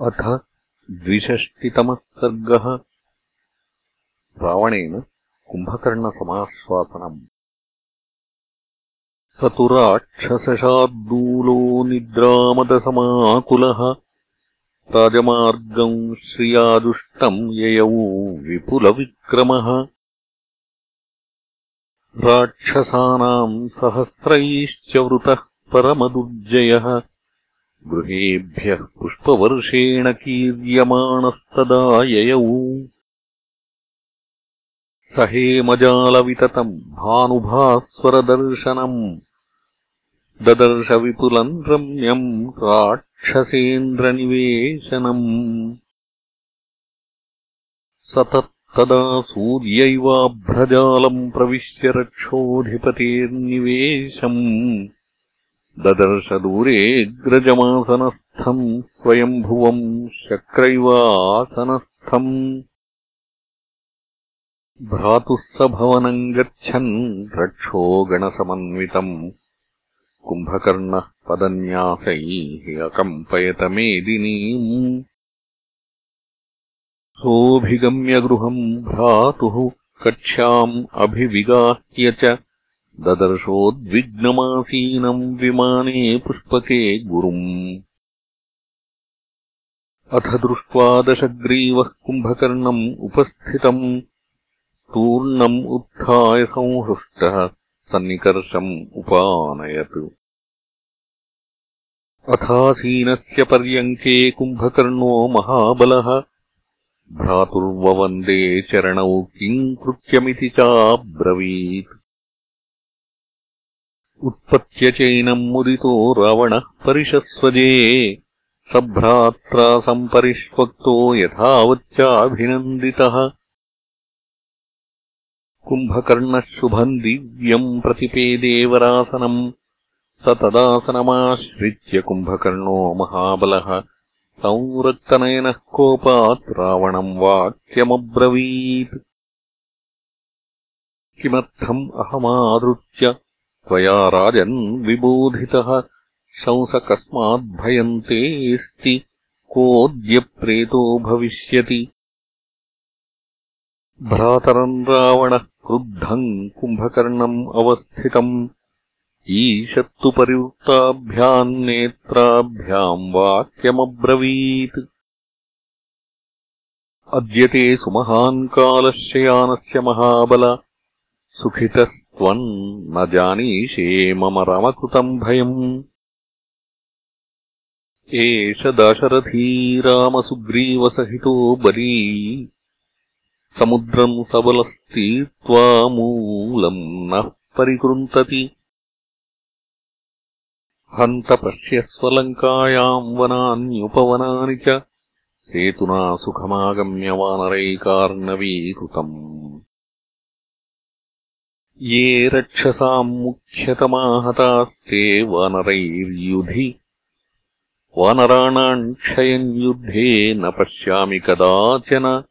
अथ द्विषष्टितमः सर्गः। रावणेन कुम्भकर्णसमाश्वासनम्। स तु राक्षसशार्दूलो निद्रामदसमाकुलः। राजमार्गम् श्रियादुष्टम् ययौ विपुलविक्रमः। राक्षसानाम् सहस्रैश्च वृतः परमदुर्जयः गृहेभ्यः पुष्पवर्षेण कीर्यमाणस्तदा ययौ स हेमजालविततम् भानुभास्वरदर्शनम्। ददर्शविपुलम् रम्यम् राक्षसेन्द्रनिवेशनम्। स तत्तदा सूर्यैवाभ्रजालम् प्रविश्य रक्षोऽधिपतेर्निवेशम् ददर्शदूरेऽग्रजमासनस्थम् स्वयम्भुवम् शक्रैवासनस्थम्। भ्रातुः स भवनम् गच्छन् रक्षो गणसमन्वितम्। कुम्भकर्णः पदन्यासैः अकम्पयतमेदिनीम् सोऽभिगम्यगृहम् भ्रातुः कक्ष्याम् अभिविगाह्य च ददर्शोद्विग्नमासीनम् विमाने पुष्पके गुरुम्। अथ दृष्ट्वा दशग्रीवः कुम्भकर्णम् उपस्थितम्। तूर्णम् उत्थाय संहृष्टः सन्निकर्षम् उपानयत्। अथासीनस्य पर्यङ्के कुम्भकर्णो महाबलः। भ्रातुर्ववन्दे चरणौ किम् कृत्यमिति चाब्रवीत् उत्पत्त्यचैनम् मुदितो रावणः परिशस्वजे सभ्रात्रा सम्परिष्वक्तो यथावच्चाभिनन्दितः। कुम्भकर्णः शुभम् दिव्यम् प्रतिपेदेवरासनम् स तदासनमाश्रित्य कुम्भकर्णो महाबलः। संरक्तनयनः कोपात् रावणम् वाक्यमब्रवीत्। किमर्थम् अहमादृत्य त्वया राजन् विबोधितः शंस कस्माद्भयन्तेऽस्ति कोऽद्यप्रेतो भविष्यति। भ्रातरम् रावणः क्रुद्धम् कुम्भकर्णम् अवस्थितम्। ईषत्तु परिवृत्ताभ्याम् नेत्राभ्याम् वाक्यमब्रवीत्। अद्यते सुमहान् कालशयानस्य महाबल सुखितस्त्वम् न जानीषे मम रमकृतम् भयम्। एष दाशरथी रामसुग्रीवसहितो बली। समुद्रम् सबलस्तीर्त्वा मूलम् नः परिकृन्तति। हन्त पश्यस्वलङ्कायाम् वनान्युपवनानि च। सेतुना सुखमागम्यवानरैकार्णवीकृतम् ये रक्षसाम् मुख्यतमाहतास्ते वानरैर्युधि। वानराणाम् क्षयम् युद्धे न पश्यामि कदाचन।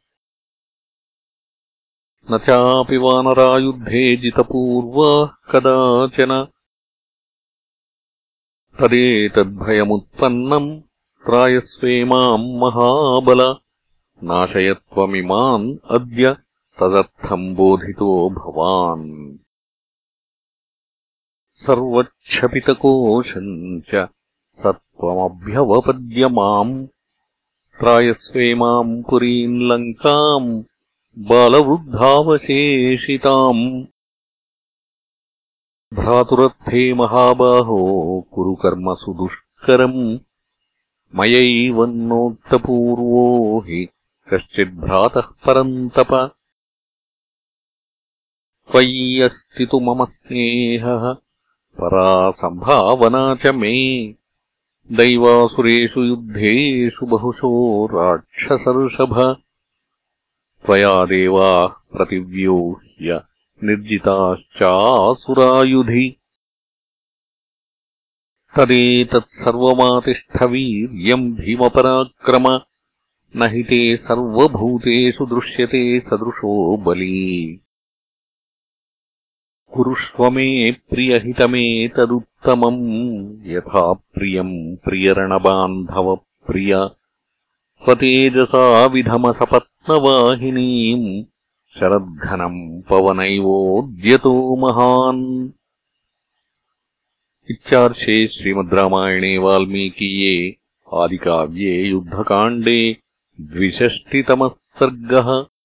न चापि वानरायुद्धे जितपूर्वाः कदाचन। तदेतद्भयमुत्पन्नम् त्रायस्वे माम् महाबल। नाशयत्वमिमान् अद्य तदर्थम् बोधितो भवान्। सर्वक्षपितकोशम् च स त्वमभ्यवपद्य माम् त्रायस्वे माम् पुरीम् लङ्काम् बालवृद्धावशेषिताम्। भ्रातुरर्थे महाबाहो कुरु कर्म सुदुष्करम्। मयैवन्नोक्तपूर्वो हि कश्चिद्भ्रातः परन्तप त्वयि अस्ति तु मम स्नेहः परा सम्भावना च मे। दैवासुरेषु युद्धेषु बहुशो राक्षसर्षभ। त्वया देवाः प्रतिव्यूह्य निर्जिताश्चासुरायुधि। तदेतत्सर्वमातिष्ठवीर्यम् भीमपराक्रम। न हि ते सर्वभूतेषु दृश्यते सदृशो बली कुरुष्व मे प्रियहितमेतदुत्तमम् यथा प्रियम् प्रियरणबान्धवप्रिय स्वतेजसा विधमसपत्नवाहिनीम्। शरद्घनम् पवनैवोद्यतो महान्। इत्यार्षे श्रीमद् रामायणे वाल्मीकीये आदिकाव्ये युद्धकाण्डे द्विषष्टितमः सर्गः